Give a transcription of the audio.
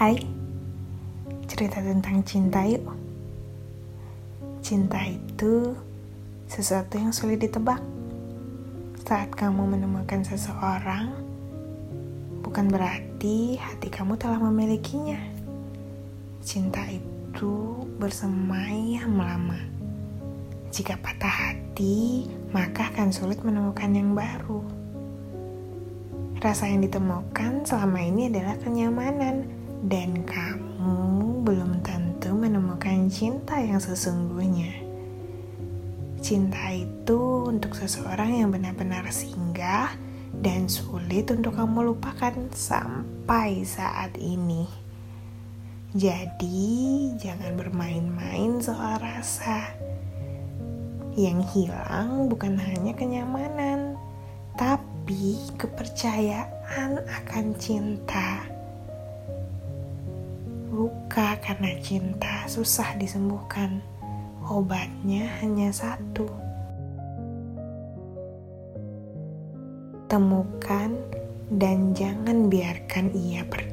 Hai, cerita tentang cinta yuk. Cinta itu sesuatu yang sulit ditebak. Saat kamu menemukan seseorang, bukan berarti hati kamu telah memilikinya. Cinta itu bersemayam lama. Jika patah hati, maka akan sulit menemukan yang baru. Rasa yang ditemukan selama ini adalah kenyamanan, dan kamu belum tentu menemukan cinta yang sesungguhnya. Cinta itu untuk seseorang yang benar-benar singgah dan sulit untuk kamu lupakan sampai saat ini. Jadi, jangan bermain-main soal rasa. Yang hilang bukan hanya kenyamanan, tapi kepercayaan akan cinta. Luka karena cinta susah disembuhkan. Obatnya hanya satu. Temukan dan jangan biarkan ia pergi.